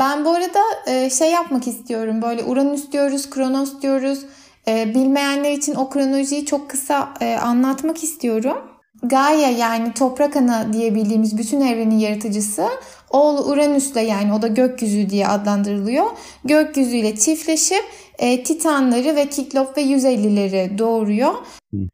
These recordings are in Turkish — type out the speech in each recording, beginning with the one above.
Ben bu arada e, şey yapmak istiyorum. Böyle Uranüs diyoruz, Kronos diyoruz. E, bilmeyenler için o kronolojiyi çok kısa e, anlatmak istiyorum. Gaia yani toprak ana diye bütün evrenin yaratıcısı oğlu Uranüs'le yani o da gökyüzü diye adlandırılıyor. Gökyüzüyle çiftleşip e, Titanları ve Kiklop ve 150'leri doğuruyor.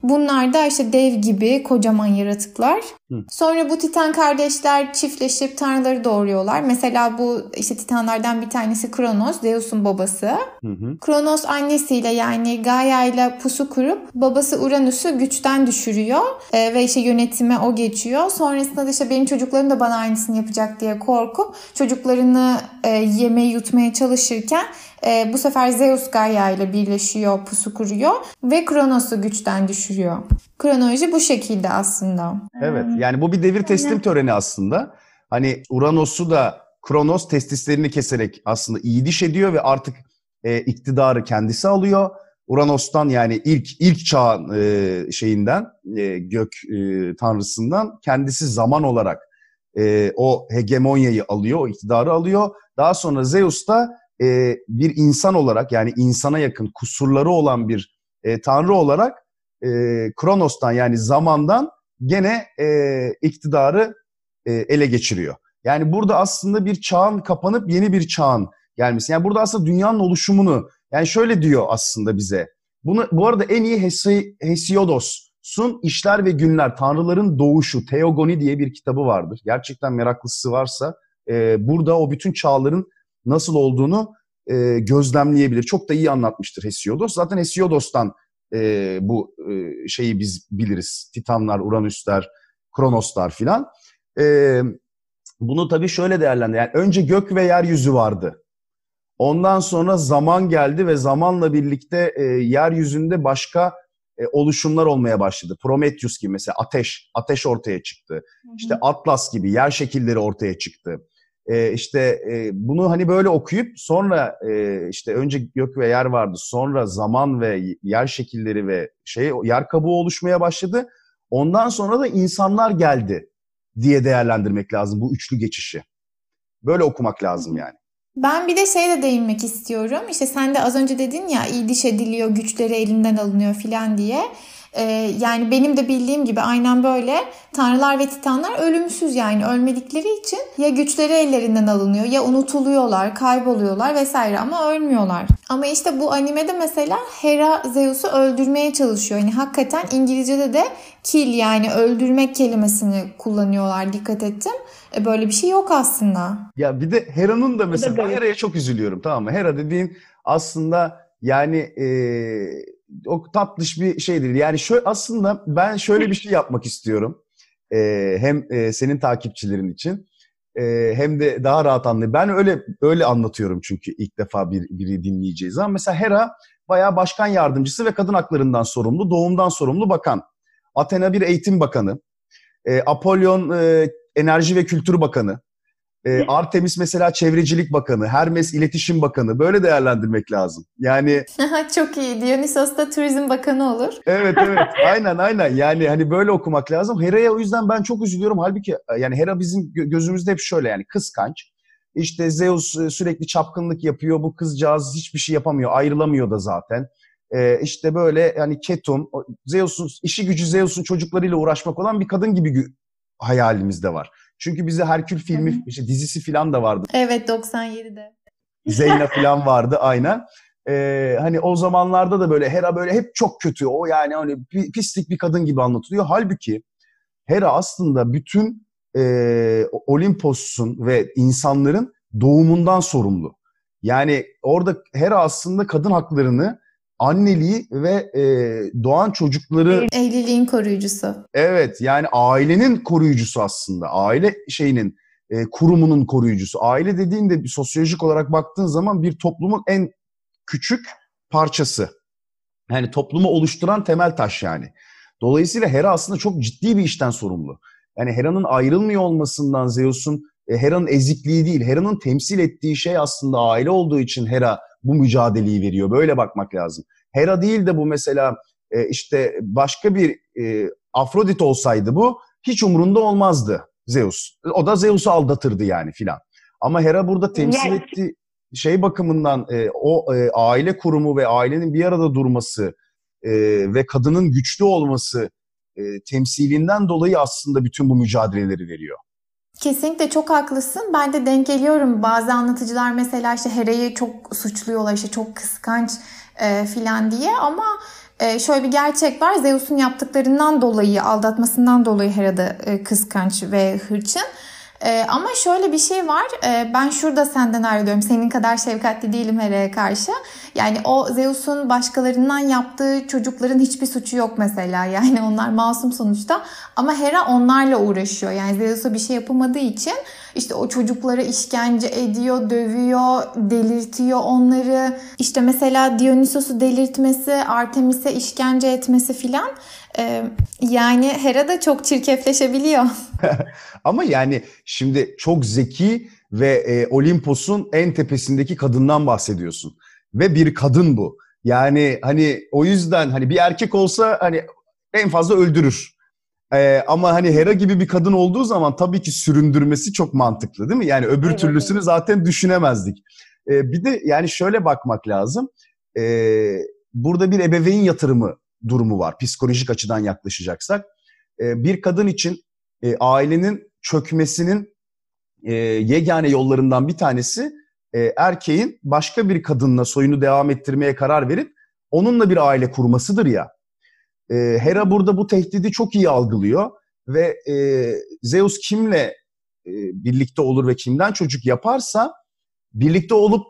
Bunlar da işte dev gibi kocaman yaratıklar. Hı. Sonra bu Titan kardeşler çiftleşip tanrıları doğuruyorlar. Mesela bu işte Titanlardan bir tanesi Kronos, Zeus'un babası. Hı hı. Kronos annesiyle yani Gaia ile pusu kurup babası Uranüs'ü güçten düşürüyor. E, ve işte yönetime o geçiyor. Sonrasında da işte benim çocuklarım da bana aynısını yapacak diye korkup çocuklarını e, yemeye yutmaya çalışırken e, bu sefer Zeus Gaia ile birleşiyor, pusu kuruyor ve Kronos'u güçten düşürüyor. Kronoloji bu şekilde aslında. Evet yani bu bir devir teslim töreni aslında. Hani Uranos'u da Kronos testislerini keserek aslında iyi diş ediyor ve artık e, iktidarı kendisi alıyor. Uranos'tan yani ilk ilk çağ e, şeyinden e, gök e, tanrısından kendisi zaman olarak e, o hegemonyayı alıyor, o iktidarı alıyor. Daha sonra Zeus da e, bir insan olarak yani insana yakın kusurları olan bir e, tanrı olarak e, Kronos'tan yani zamandan gene e, iktidarı e, ele geçiriyor. Yani burada aslında bir çağın kapanıp yeni bir çağın gelmesi. Yani burada aslında dünyanın oluşumunu yani şöyle diyor aslında bize. Bunu bu arada en iyi Hesi, Hesiodos'un İşler ve Günler, Tanrıların Doğuşu, Teogoni diye bir kitabı vardır. Gerçekten meraklısı varsa e, burada o bütün çağların nasıl olduğunu e, gözlemleyebilir. Çok da iyi anlatmıştır Hesiodos. Zaten Hesiodos'tan e, bu e, şeyi biz biliriz. Titanlar, Uranüsler, Kronoslar filan. E, bunu tabii şöyle değerlendir. Yani önce gök ve yeryüzü vardı. Ondan sonra zaman geldi ve zamanla birlikte e, yeryüzünde başka e, oluşumlar olmaya başladı. Prometheus gibi mesela ateş, ateş ortaya çıktı. Hı hı. İşte Atlas gibi yer şekilleri ortaya çıktı e, işte e, bunu hani böyle okuyup sonra e, işte önce gök ve yer vardı sonra zaman ve yer şekilleri ve şey yer kabuğu oluşmaya başladı. Ondan sonra da insanlar geldi diye değerlendirmek lazım bu üçlü geçişi. Böyle okumak lazım yani. Ben bir de şeye de değinmek istiyorum. İşte sen de az önce dedin ya iyi diş ediliyor, güçleri elinden alınıyor filan diye. Ee, yani benim de bildiğim gibi aynen böyle tanrılar ve titanlar ölümsüz yani ölmedikleri için ya güçleri ellerinden alınıyor ya unutuluyorlar, kayboluyorlar vesaire ama ölmüyorlar. Ama işte bu animede mesela Hera Zeus'u öldürmeye çalışıyor. Yani hakikaten İngilizce'de de kill yani öldürmek kelimesini kullanıyorlar dikkat ettim. E böyle bir şey yok aslında. Ya bir de Hera'nın da mesela ben Hera'ya çok üzülüyorum tamam mı? Hera dediğin aslında yani e, o tatlış bir şeydir. Yani şöyle aslında ben şöyle bir şey yapmak istiyorum. E, hem e, senin takipçilerin için e, hem de daha rahat anlayın. Ben öyle öyle anlatıyorum çünkü ilk defa bir, biri dinleyeceğiz. Ama mesela Hera bayağı başkan yardımcısı ve kadın haklarından sorumlu, doğumdan sorumlu bakan. Athena bir eğitim bakanı. E, Apollon e, enerji ve kültür bakanı. E, Artemis mesela Çevrecilik Bakanı, Hermes İletişim Bakanı. Böyle değerlendirmek lazım. Yani çok iyi. Dionysos da Turizm Bakanı olur. Evet evet. aynen aynen. Yani hani böyle okumak lazım. Hera'ya o yüzden ben çok üzülüyorum. Halbuki yani Hera bizim gözümüzde hep şöyle yani kıskanç. İşte Zeus e, sürekli çapkınlık yapıyor. Bu kızcağız hiçbir şey yapamıyor. Ayrılamıyor da zaten. Ee, işte böyle yani Ketum, Zeus'un işi gücü Zeus'un çocuklarıyla uğraşmak olan bir kadın gibi hayalimizde var. Çünkü bize Herkül filmi, işte dizisi falan da vardı. Evet 97'de. Zeyna falan vardı aynen. Ee, hani o zamanlarda da böyle Hera böyle hep çok kötü. O yani hani pislik bir kadın gibi anlatılıyor. Halbuki Hera aslında bütün e, Olimpos'un ve insanların doğumundan sorumlu. Yani orada Hera aslında kadın haklarını anneliği ve e, doğan çocukları... Evliliğin koruyucusu. Evet yani ailenin koruyucusu aslında. Aile şeyinin, e, kurumunun koruyucusu. Aile dediğinde bir sosyolojik olarak baktığın zaman bir toplumun en küçük parçası. Yani toplumu oluşturan temel taş yani. Dolayısıyla Hera aslında çok ciddi bir işten sorumlu. Yani Hera'nın ayrılmıyor olmasından Zeus'un Hera'nın ezikliği değil, Hera'nın temsil ettiği şey aslında aile olduğu için Hera bu mücadeleyi veriyor. Böyle bakmak lazım. Hera değil de bu mesela e, işte başka bir e, Afrodit olsaydı bu hiç umurunda olmazdı Zeus. O da Zeus'u aldatırdı yani filan. Ama Hera burada temsil yani. ettiği şey bakımından e, o e, aile kurumu ve ailenin bir arada durması e, ve kadının güçlü olması e, temsilinden dolayı aslında bütün bu mücadeleleri veriyor. Kesinlikle çok haklısın. Ben de denk geliyorum. Bazı anlatıcılar mesela işte Hera'yı çok suçluyorlar işte çok kıskanç e, filan diye ama e, şöyle bir gerçek var. Zeus'un yaptıklarından dolayı, aldatmasından dolayı Hera da e, kıskanç ve hırçın. Ee, ama şöyle bir şey var. Ee, ben şurada senden ayrılıyorum. Senin kadar şefkatli değilim Hera'ya karşı. Yani o Zeus'un başkalarından yaptığı çocukların hiçbir suçu yok mesela. Yani onlar masum sonuçta. Ama Hera onlarla uğraşıyor. Yani Zeus'a bir şey yapamadığı için işte o çocuklara işkence ediyor, dövüyor, delirtiyor onları. İşte mesela Dionysos'u delirtmesi, Artemis'e işkence etmesi filan. Ee, yani Hera da çok çirkefleşebiliyor. Ama yani şimdi çok zeki ve e, Olimpos'un en tepesindeki kadından bahsediyorsun. Ve bir kadın bu. Yani hani o yüzden hani bir erkek olsa hani en fazla öldürür. Ee, ama hani Hera gibi bir kadın olduğu zaman tabii ki süründürmesi çok mantıklı değil mi? Yani öbür evet, türlüsünü evet. zaten düşünemezdik. Ee, bir de yani şöyle bakmak lazım. Ee, burada bir ebeveyn yatırımı durumu var psikolojik açıdan yaklaşacaksak. Ee, bir kadın için e, ailenin çökmesinin e, yegane yollarından bir tanesi e, erkeğin başka bir kadınla soyunu devam ettirmeye karar verip onunla bir aile kurmasıdır ya. Hera burada bu tehdidi çok iyi algılıyor ve Zeus kimle birlikte olur ve kimden çocuk yaparsa birlikte olup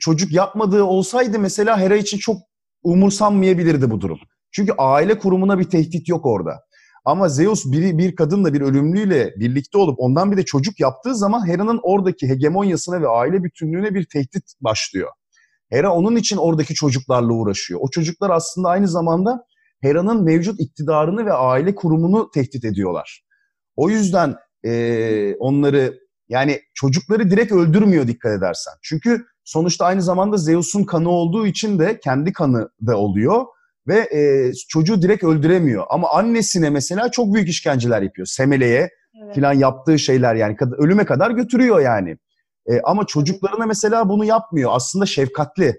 çocuk yapmadığı olsaydı mesela Hera için çok umursanmayabilirdi bu durum. Çünkü aile kurumuna bir tehdit yok orada. Ama Zeus bir, bir kadınla bir ölümlüyle birlikte olup ondan bir de çocuk yaptığı zaman Hera'nın oradaki hegemonyasına ve aile bütünlüğüne bir tehdit başlıyor. Hera onun için oradaki çocuklarla uğraşıyor. O çocuklar aslında aynı zamanda Hera'nın mevcut iktidarını ve aile kurumunu tehdit ediyorlar. O yüzden e, onları yani çocukları direkt öldürmüyor dikkat edersen. Çünkü sonuçta aynı zamanda Zeus'un kanı olduğu için de kendi kanı da oluyor ve e, çocuğu direkt öldüremiyor. Ama annesine mesela çok büyük işkenceler yapıyor. Semeleye evet. falan yaptığı şeyler yani ölüme kadar götürüyor yani. E, ama çocuklarına mesela bunu yapmıyor. Aslında şefkatli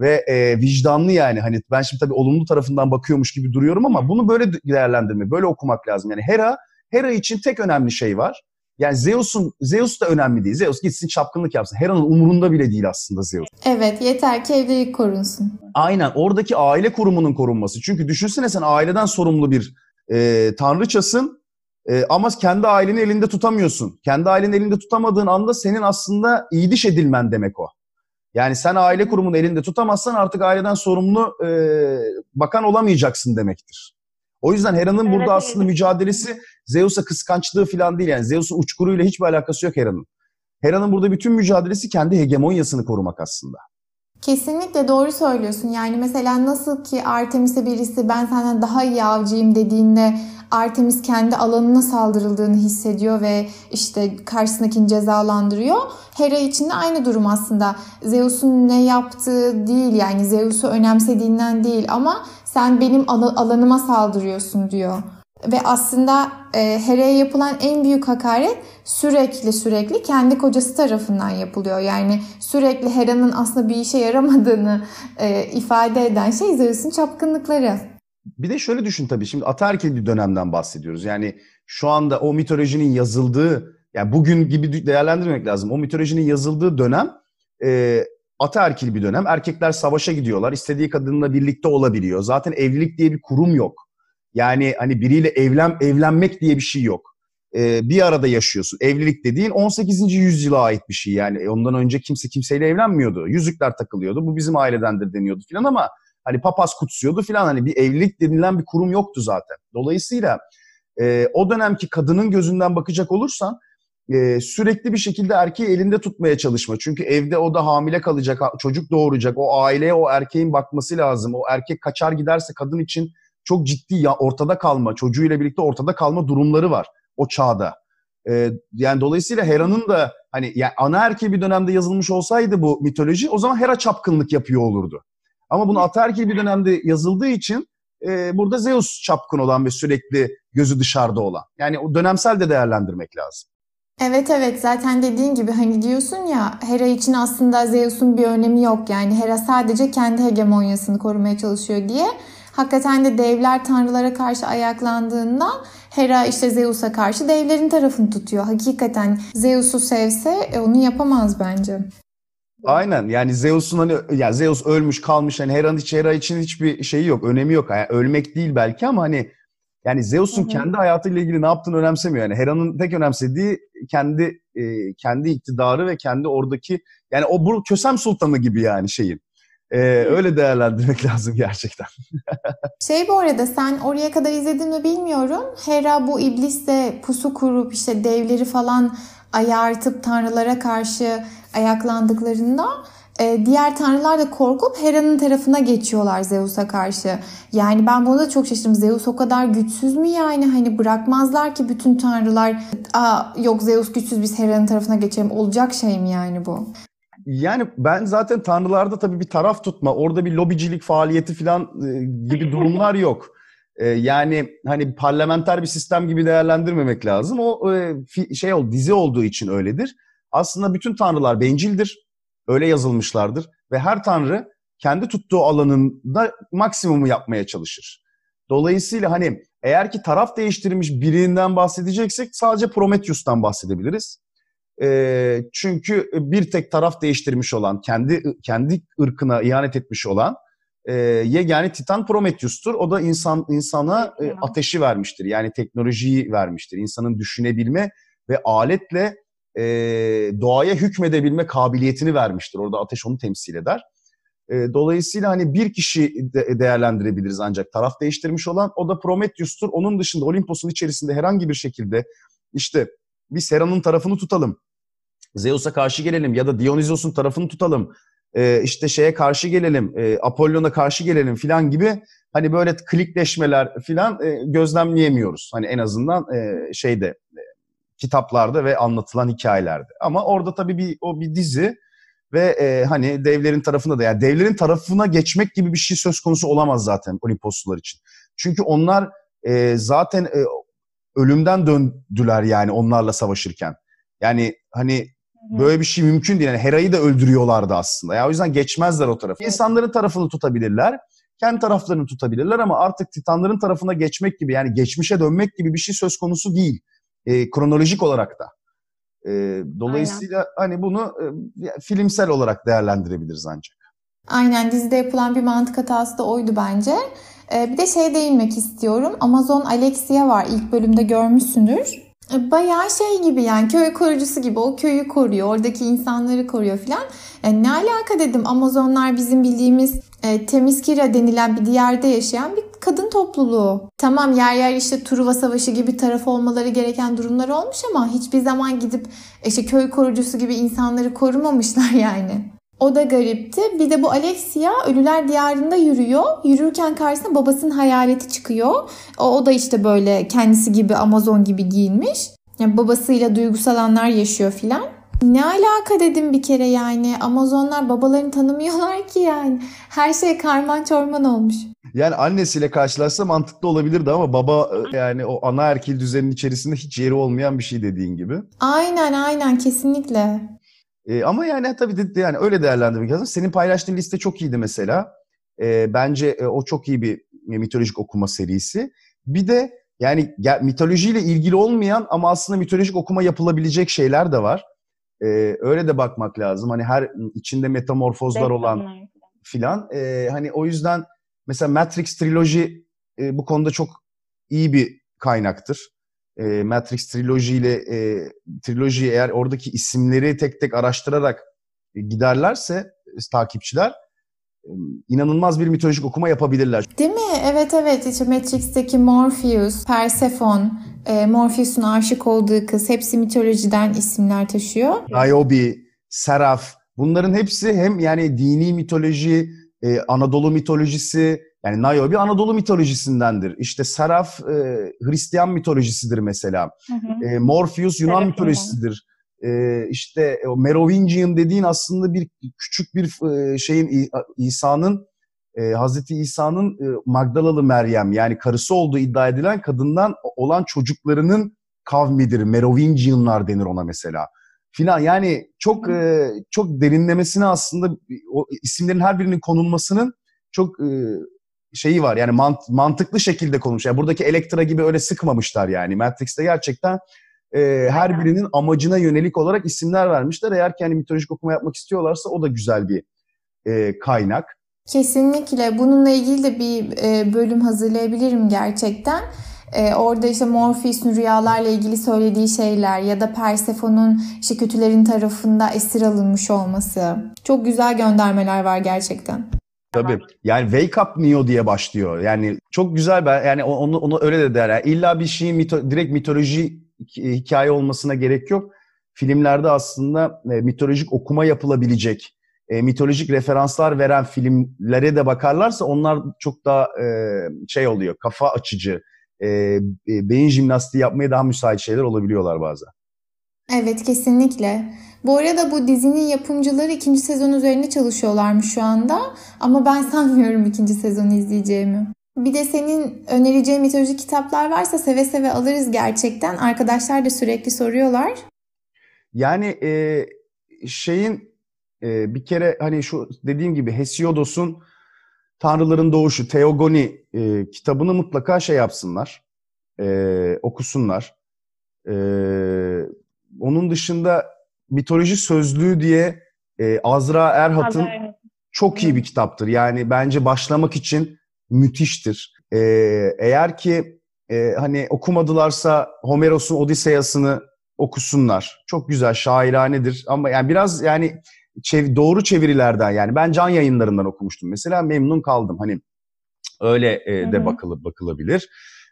ve e, vicdanlı yani. Hani ben şimdi tabii olumlu tarafından bakıyormuş gibi duruyorum ama bunu böyle değerlendirme, böyle okumak lazım. Yani Hera, Hera için tek önemli şey var. Yani Zeus'un Zeus da önemli değil. Zeus gitsin çapkınlık yapsın. Hera'nın umurunda bile değil aslında Zeus. Evet yeter ki evlilik korunsun. Aynen oradaki aile kurumunun korunması. Çünkü düşünsene sen aileden sorumlu bir e, tanrıçasın e, ama kendi aileni elinde tutamıyorsun. Kendi aileni elinde tutamadığın anda senin aslında iyiliş edilmen demek o. Yani sen aile kurumunu elinde tutamazsan artık aileden sorumlu e, bakan olamayacaksın demektir. O yüzden Hera'nın evet, burada aslında evet. mücadelesi Zeus'a kıskançlığı falan değil. Yani Zeus'un uçkuruyla hiçbir alakası yok Hera'nın. Hera'nın burada bütün mücadelesi kendi hegemonyasını korumak aslında. Kesinlikle doğru söylüyorsun. Yani mesela nasıl ki Artemis'e birisi ben senden daha iyi avcıyım dediğinde Artemis kendi alanına saldırıldığını hissediyor ve işte karşısındakini cezalandırıyor. Hera için de aynı durum aslında. Zeus'un ne yaptığı değil yani Zeus'u önemsediğinden değil ama sen benim alanıma saldırıyorsun diyor. Ve aslında e, Hera'ya yapılan en büyük hakaret sürekli sürekli kendi kocası tarafından yapılıyor. Yani sürekli Hera'nın aslında bir işe yaramadığını e, ifade eden şey Zeus'un çapkınlıkları. Bir de şöyle düşün tabii şimdi ataerkil bir dönemden bahsediyoruz. Yani şu anda o mitolojinin yazıldığı yani bugün gibi değerlendirmek lazım. O mitolojinin yazıldığı dönem e, ataerkil bir dönem. Erkekler savaşa gidiyorlar. istediği kadınla birlikte olabiliyor. Zaten evlilik diye bir kurum yok. Yani hani biriyle evlen evlenmek diye bir şey yok. Ee, bir arada yaşıyorsun. Evlilik dediğin 18. yüzyıla ait bir şey yani. Ondan önce kimse kimseyle evlenmiyordu. Yüzükler takılıyordu. Bu bizim ailedendir deniyordu filan ama hani papaz kutsuyordu filan. Hani bir evlilik denilen bir kurum yoktu zaten. Dolayısıyla e, o dönemki kadının gözünden bakacak olursan e, sürekli bir şekilde erkeği elinde tutmaya çalışma. Çünkü evde o da hamile kalacak, çocuk doğuracak. O aileye o erkeğin bakması lazım. O erkek kaçar giderse kadın için çok ciddi ya ortada kalma, çocuğuyla birlikte ortada kalma durumları var o çağda. Ee, yani dolayısıyla Hera'nın da hani yani ana erkeği bir dönemde yazılmış olsaydı bu mitoloji o zaman Hera çapkınlık yapıyor olurdu. Ama bunu ataerkil bir dönemde yazıldığı için e, burada Zeus çapkın olan ve sürekli gözü dışarıda olan. Yani o dönemsel de değerlendirmek lazım. Evet evet zaten dediğin gibi hani diyorsun ya Hera için aslında Zeus'un bir önemi yok yani Hera sadece kendi hegemonyasını korumaya çalışıyor diye. Hakikaten de devler tanrılara karşı ayaklandığında Hera işte Zeus'a karşı devlerin tarafını tutuyor. Hakikaten Zeus'u sevse e, onu yapamaz bence. Aynen yani Zeus'un hani ya Zeus ölmüş kalmış hani Hera'nın hiç Hera için hiçbir şeyi yok önemi yok. Yani ölmek değil belki ama hani yani Zeus'un kendi hayatıyla ilgili ne yaptığını önemsemiyor. Yani Hera'nın tek önemsediği kendi e, kendi iktidarı ve kendi oradaki yani o bu Kösem Sultanı gibi yani şeyin. Ee, öyle değerlendirmek lazım gerçekten. şey bu arada sen oraya kadar izledin mi bilmiyorum. Hera bu iblisle pusu kurup işte devleri falan ayartıp tanrılara karşı ayaklandıklarında e, diğer tanrılar da korkup Hera'nın tarafına geçiyorlar Zeus'a karşı. Yani ben buna da çok şaşırdım. Zeus o kadar güçsüz mü yani? Hani bırakmazlar ki bütün tanrılar Aa, yok Zeus güçsüz biz Hera'nın tarafına geçelim. Olacak şey mi yani bu? Yani ben zaten tanrılarda tabii bir taraf tutma, orada bir lobicilik faaliyeti falan e, gibi durumlar yok. E, yani hani parlamenter bir sistem gibi değerlendirmemek lazım. O e, şey ol dizi olduğu için öyledir. Aslında bütün tanrılar bencildir. Öyle yazılmışlardır ve her tanrı kendi tuttuğu alanında maksimumu yapmaya çalışır. Dolayısıyla hani eğer ki taraf değiştirmiş birinden bahsedeceksek sadece Prometheus'tan bahsedebiliriz. E, çünkü bir tek taraf değiştirmiş olan, kendi kendi ırkına ihanet etmiş olan e, yegane Titan Prometheus'tur. O da insan insana e, ateşi vermiştir. Yani teknolojiyi vermiştir. İnsanın düşünebilme ve aletle e, doğaya hükmedebilme kabiliyetini vermiştir. Orada ateş onu temsil eder. E, dolayısıyla hani bir kişi de değerlendirebiliriz ancak taraf değiştirmiş olan o da Prometheus'tur. Onun dışında Olimpos'un içerisinde herhangi bir şekilde işte biz Hera'nın tarafını tutalım. Zeus'a karşı gelelim ya da Dionysos'un tarafını tutalım. E, işte şeye karşı gelelim, e, Apollon'a karşı gelelim filan gibi hani böyle klikleşmeler filan e, gözlemleyemiyoruz. Hani en azından e, şeyde e, kitaplarda ve anlatılan hikayelerde. Ama orada tabii bir o bir dizi ve e, hani devlerin tarafında da yani devlerin tarafına geçmek gibi bir şey söz konusu olamaz zaten Olimposlular için. Çünkü onlar e, zaten e, ölümden döndüler yani onlarla savaşırken. Yani hani böyle bir şey mümkün değil. Yani Hera'yı da öldürüyorlardı aslında. Ya o yüzden geçmezler o tarafa. İnsanların tarafını tutabilirler. Kendi taraflarını tutabilirler ama artık Titanların tarafına geçmek gibi yani geçmişe dönmek gibi bir şey söz konusu değil. E, kronolojik olarak da. E, dolayısıyla Aynen. hani bunu e, filmsel olarak değerlendirebiliriz ancak. Aynen dizide yapılan bir mantık hatası da oydu bence. Ee, bir de şey değinmek istiyorum. Amazon Alexia var. İlk bölümde görmüşsündür. E, bayağı şey gibi yani köy korucusu gibi o köyü koruyor. Oradaki insanları koruyor filan. Yani e, ne alaka dedim Amazonlar bizim bildiğimiz e, Temiskira denilen bir diyarda yaşayan bir kadın topluluğu. Tamam yer yer işte Truva Savaşı gibi taraf olmaları gereken durumlar olmuş ama hiçbir zaman gidip işte köy korucusu gibi insanları korumamışlar yani. O da garipti. Bir de bu Alexia ölüler diyarında yürüyor. Yürürken karşısına babasının hayaleti çıkıyor. O, o da işte böyle kendisi gibi Amazon gibi giyinmiş. Yani babasıyla duygusal anlar yaşıyor filan. Ne alaka dedim bir kere yani. Amazonlar babalarını tanımıyorlar ki yani. Her şey karman çorman olmuş. Yani annesiyle karşılaşsa mantıklı olabilirdi ama baba e, yani o ana erkil düzenin içerisinde hiç yeri olmayan bir şey dediğin gibi. Aynen aynen kesinlikle. E, ama yani tabii de, yani öyle değerlendirmek lazım. Senin paylaştığın liste çok iyiydi mesela. E, bence e, o çok iyi bir mitolojik okuma serisi. Bir de yani ya, mitolojiyle ilgili olmayan ama aslında mitolojik okuma yapılabilecek şeyler de var. E, öyle de bakmak lazım. Hani her içinde metamorfozlar olan filan. E, hani o yüzden mesela Matrix triloji e, bu konuda çok iyi bir kaynaktır e, Matrix triloji ile e, trilojiyi eğer oradaki isimleri tek tek araştırarak e, giderlerse e, takipçiler e, inanılmaz bir mitolojik okuma yapabilirler. Değil mi? Evet evet. İşte Matrix'teki Morpheus, Persephone, e, Morpheus'un aşık olduğu kız hepsi mitolojiden isimler taşıyor. Niobe, Seraph bunların hepsi hem yani dini mitoloji, e, Anadolu mitolojisi, yani Niobe Anadolu mitolojisindendir. İşte Seraf e, Hristiyan mitolojisidir mesela. Hı hı. E, Morpheus Yunan evet, mitolojisidir. E, işte o Merovingian dediğin aslında bir küçük bir e, şeyin İsa'nın e, Hazreti İsa'nın e, Magdalalı Meryem yani karısı olduğu iddia edilen kadından olan çocuklarının kavmidir, Merovingianlar denir ona mesela filan. Yani çok e, çok derinlemesine aslında o isimlerin her birinin konulmasının çok e, şeyi var. Yani mant, mantıklı şekilde konulmuş. Yani buradaki Elektra gibi öyle sıkmamışlar yani. Matrix'te gerçekten e, her birinin amacına yönelik olarak isimler vermişler. Eğer kendi hani mitolojik okuma yapmak istiyorlarsa o da güzel bir e, kaynak. Kesinlikle. Bununla ilgili de bir e, bölüm hazırlayabilirim gerçekten. E, orada işte Morpheus'un rüyalarla ilgili söylediği şeyler ya da Persephone'un işte kötülerin tarafında esir alınmış olması. Çok güzel göndermeler var gerçekten. Tabii. Yani Wake Up Neo diye başlıyor. Yani çok güzel ben yani onu onu öyle de der. Yani illa bir şeyin mito, direkt mitoloji hikaye olmasına gerek yok. Filmlerde aslında e, mitolojik okuma yapılabilecek, e, mitolojik referanslar veren filmlere de bakarlarsa onlar çok daha e, şey oluyor, kafa açıcı, e, beyin jimnastiği yapmaya daha müsait şeyler olabiliyorlar bazen. Evet kesinlikle. Bu arada bu dizinin yapımcıları ikinci sezon üzerinde çalışıyorlarmış şu anda. Ama ben sanmıyorum ikinci sezonu izleyeceğimi. Bir de senin önereceğin mitolojik kitaplar varsa seve seve alırız gerçekten. Arkadaşlar da sürekli soruyorlar. Yani e, şeyin e, bir kere hani şu dediğim gibi Hesiodos'un Tanrıların Doğuşu, Teogoni e, kitabını mutlaka şey yapsınlar, e, okusunlar. E, onun dışında mitoloji sözlüğü diye e, Azra Erhat'ın çok iyi bir kitaptır. Yani bence başlamak için müthiştir. E, eğer ki e, hani okumadılarsa Homeros'un Odiseyasını okusunlar. Çok güzel, şairanedir. Ama yani biraz yani çev- doğru çevirilerden yani ben can yayınlarından okumuştum mesela memnun kaldım. Hani öyle e, de bakılıp bakılabilir.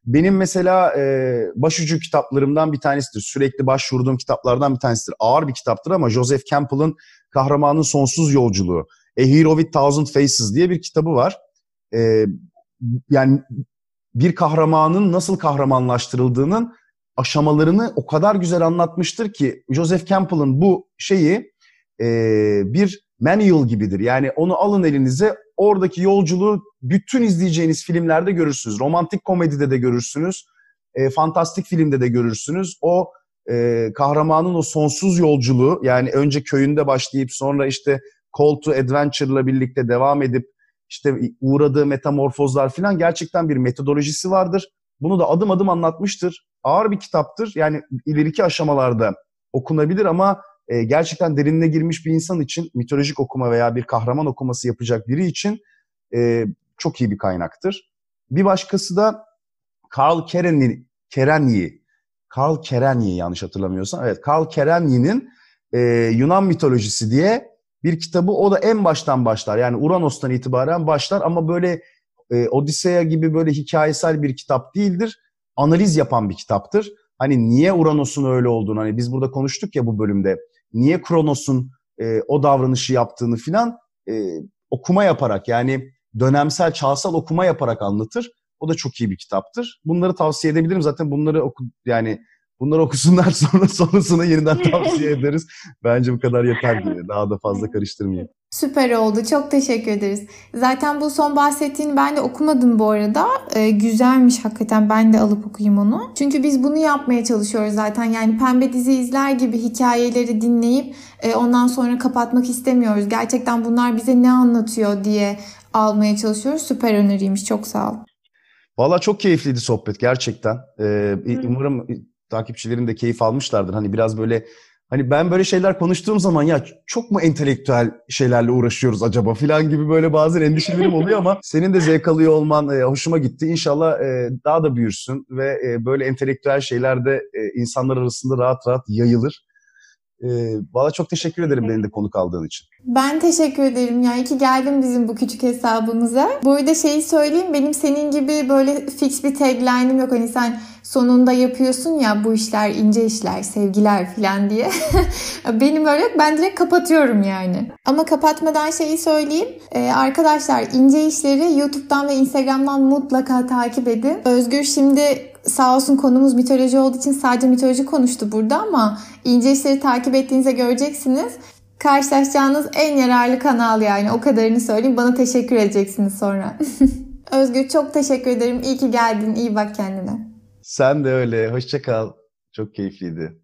Benim mesela e, başucu kitaplarımdan bir tanesidir. Sürekli başvurduğum kitaplardan bir tanesidir. Ağır bir kitaptır ama Joseph Campbell'ın Kahramanın Sonsuz Yolculuğu, A Hero with Thousand Faces diye bir kitabı var. E, yani bir kahramanın nasıl kahramanlaştırıldığının aşamalarını o kadar güzel anlatmıştır ki Joseph Campbell'ın bu şeyi e, bir manual gibidir. Yani onu alın elinize oradaki yolculuğu bütün izleyeceğiniz filmlerde görürsünüz. Romantik komedide de görürsünüz. E, fantastik filmde de görürsünüz. O e, kahramanın o sonsuz yolculuğu yani önce köyünde başlayıp sonra işte Call to Adventure'la birlikte devam edip işte uğradığı metamorfozlar falan gerçekten bir metodolojisi vardır. Bunu da adım adım anlatmıştır. Ağır bir kitaptır. Yani ileriki aşamalarda okunabilir ama e, gerçekten derinine girmiş bir insan için mitolojik okuma veya bir kahraman okuması yapacak biri için e, çok iyi bir kaynaktır. Bir başkası da Karl Kerenyi, Kerenyi, Karl Kerenyi yanlış hatırlamıyorsam. Evet, Karl Kerenyi'nin e, Yunan mitolojisi diye bir kitabı. O da en baştan başlar. Yani Uranos'tan itibaren başlar ama böyle e, Odiseya gibi böyle hikayesel bir kitap değildir. Analiz yapan bir kitaptır. Hani niye Uranos'un öyle olduğunu hani biz burada konuştuk ya bu bölümde niye Kronos'un e, o davranışı yaptığını filan e, okuma yaparak yani dönemsel, çağsal okuma yaparak anlatır. O da çok iyi bir kitaptır. Bunları tavsiye edebilirim. Zaten bunları oku yani bunları okusunlar sonra sonrasını yeniden tavsiye ederiz. Bence bu kadar yeter diye. Daha da fazla karıştırmayayım. Süper oldu. Çok teşekkür ederiz. Zaten bu son bahsettiğini ben de okumadım bu arada. Ee, güzelmiş hakikaten. Ben de alıp okuyayım onu. Çünkü biz bunu yapmaya çalışıyoruz zaten. Yani pembe dizi izler gibi hikayeleri dinleyip e, ondan sonra kapatmak istemiyoruz. Gerçekten bunlar bize ne anlatıyor diye almaya çalışıyoruz. Süper öneriymiş. Çok sağ ol. Valla çok keyifliydi sohbet gerçekten. Ee, umarım takipçilerin de keyif almışlardır. Hani biraz böyle Hani ben böyle şeyler konuştuğum zaman ya çok mu entelektüel şeylerle uğraşıyoruz acaba filan gibi böyle bazen endişelerim oluyor ama senin de zevk alıyor olman e, hoşuma gitti. İnşallah e, daha da büyürsün ve e, böyle entelektüel şeyler de e, insanlar arasında rahat rahat yayılır. E, Valla çok teşekkür ederim beni de konuk aldığın için. Ben teşekkür ederim. Yani ki geldin bizim bu küçük hesabımıza. Bu arada şeyi söyleyeyim. Benim senin gibi böyle fix bir tagline'im yok. Hani sen sonunda yapıyorsun ya bu işler ince işler, sevgiler falan diye. Benim öyle yok. Ben direkt kapatıyorum yani. Ama kapatmadan şeyi söyleyeyim. Ee, arkadaşlar ince işleri YouTube'dan ve Instagram'dan mutlaka takip edin. Özgür şimdi sağ olsun konumuz mitoloji olduğu için sadece mitoloji konuştu burada ama ince işleri takip ettiğinizde göreceksiniz. Karşılaşacağınız en yararlı kanal yani o kadarını söyleyeyim. Bana teşekkür edeceksiniz sonra. Özgür çok teşekkür ederim. İyi ki geldin. İyi bak kendine. Sen de öyle. Hoşça kal. Çok keyifliydi.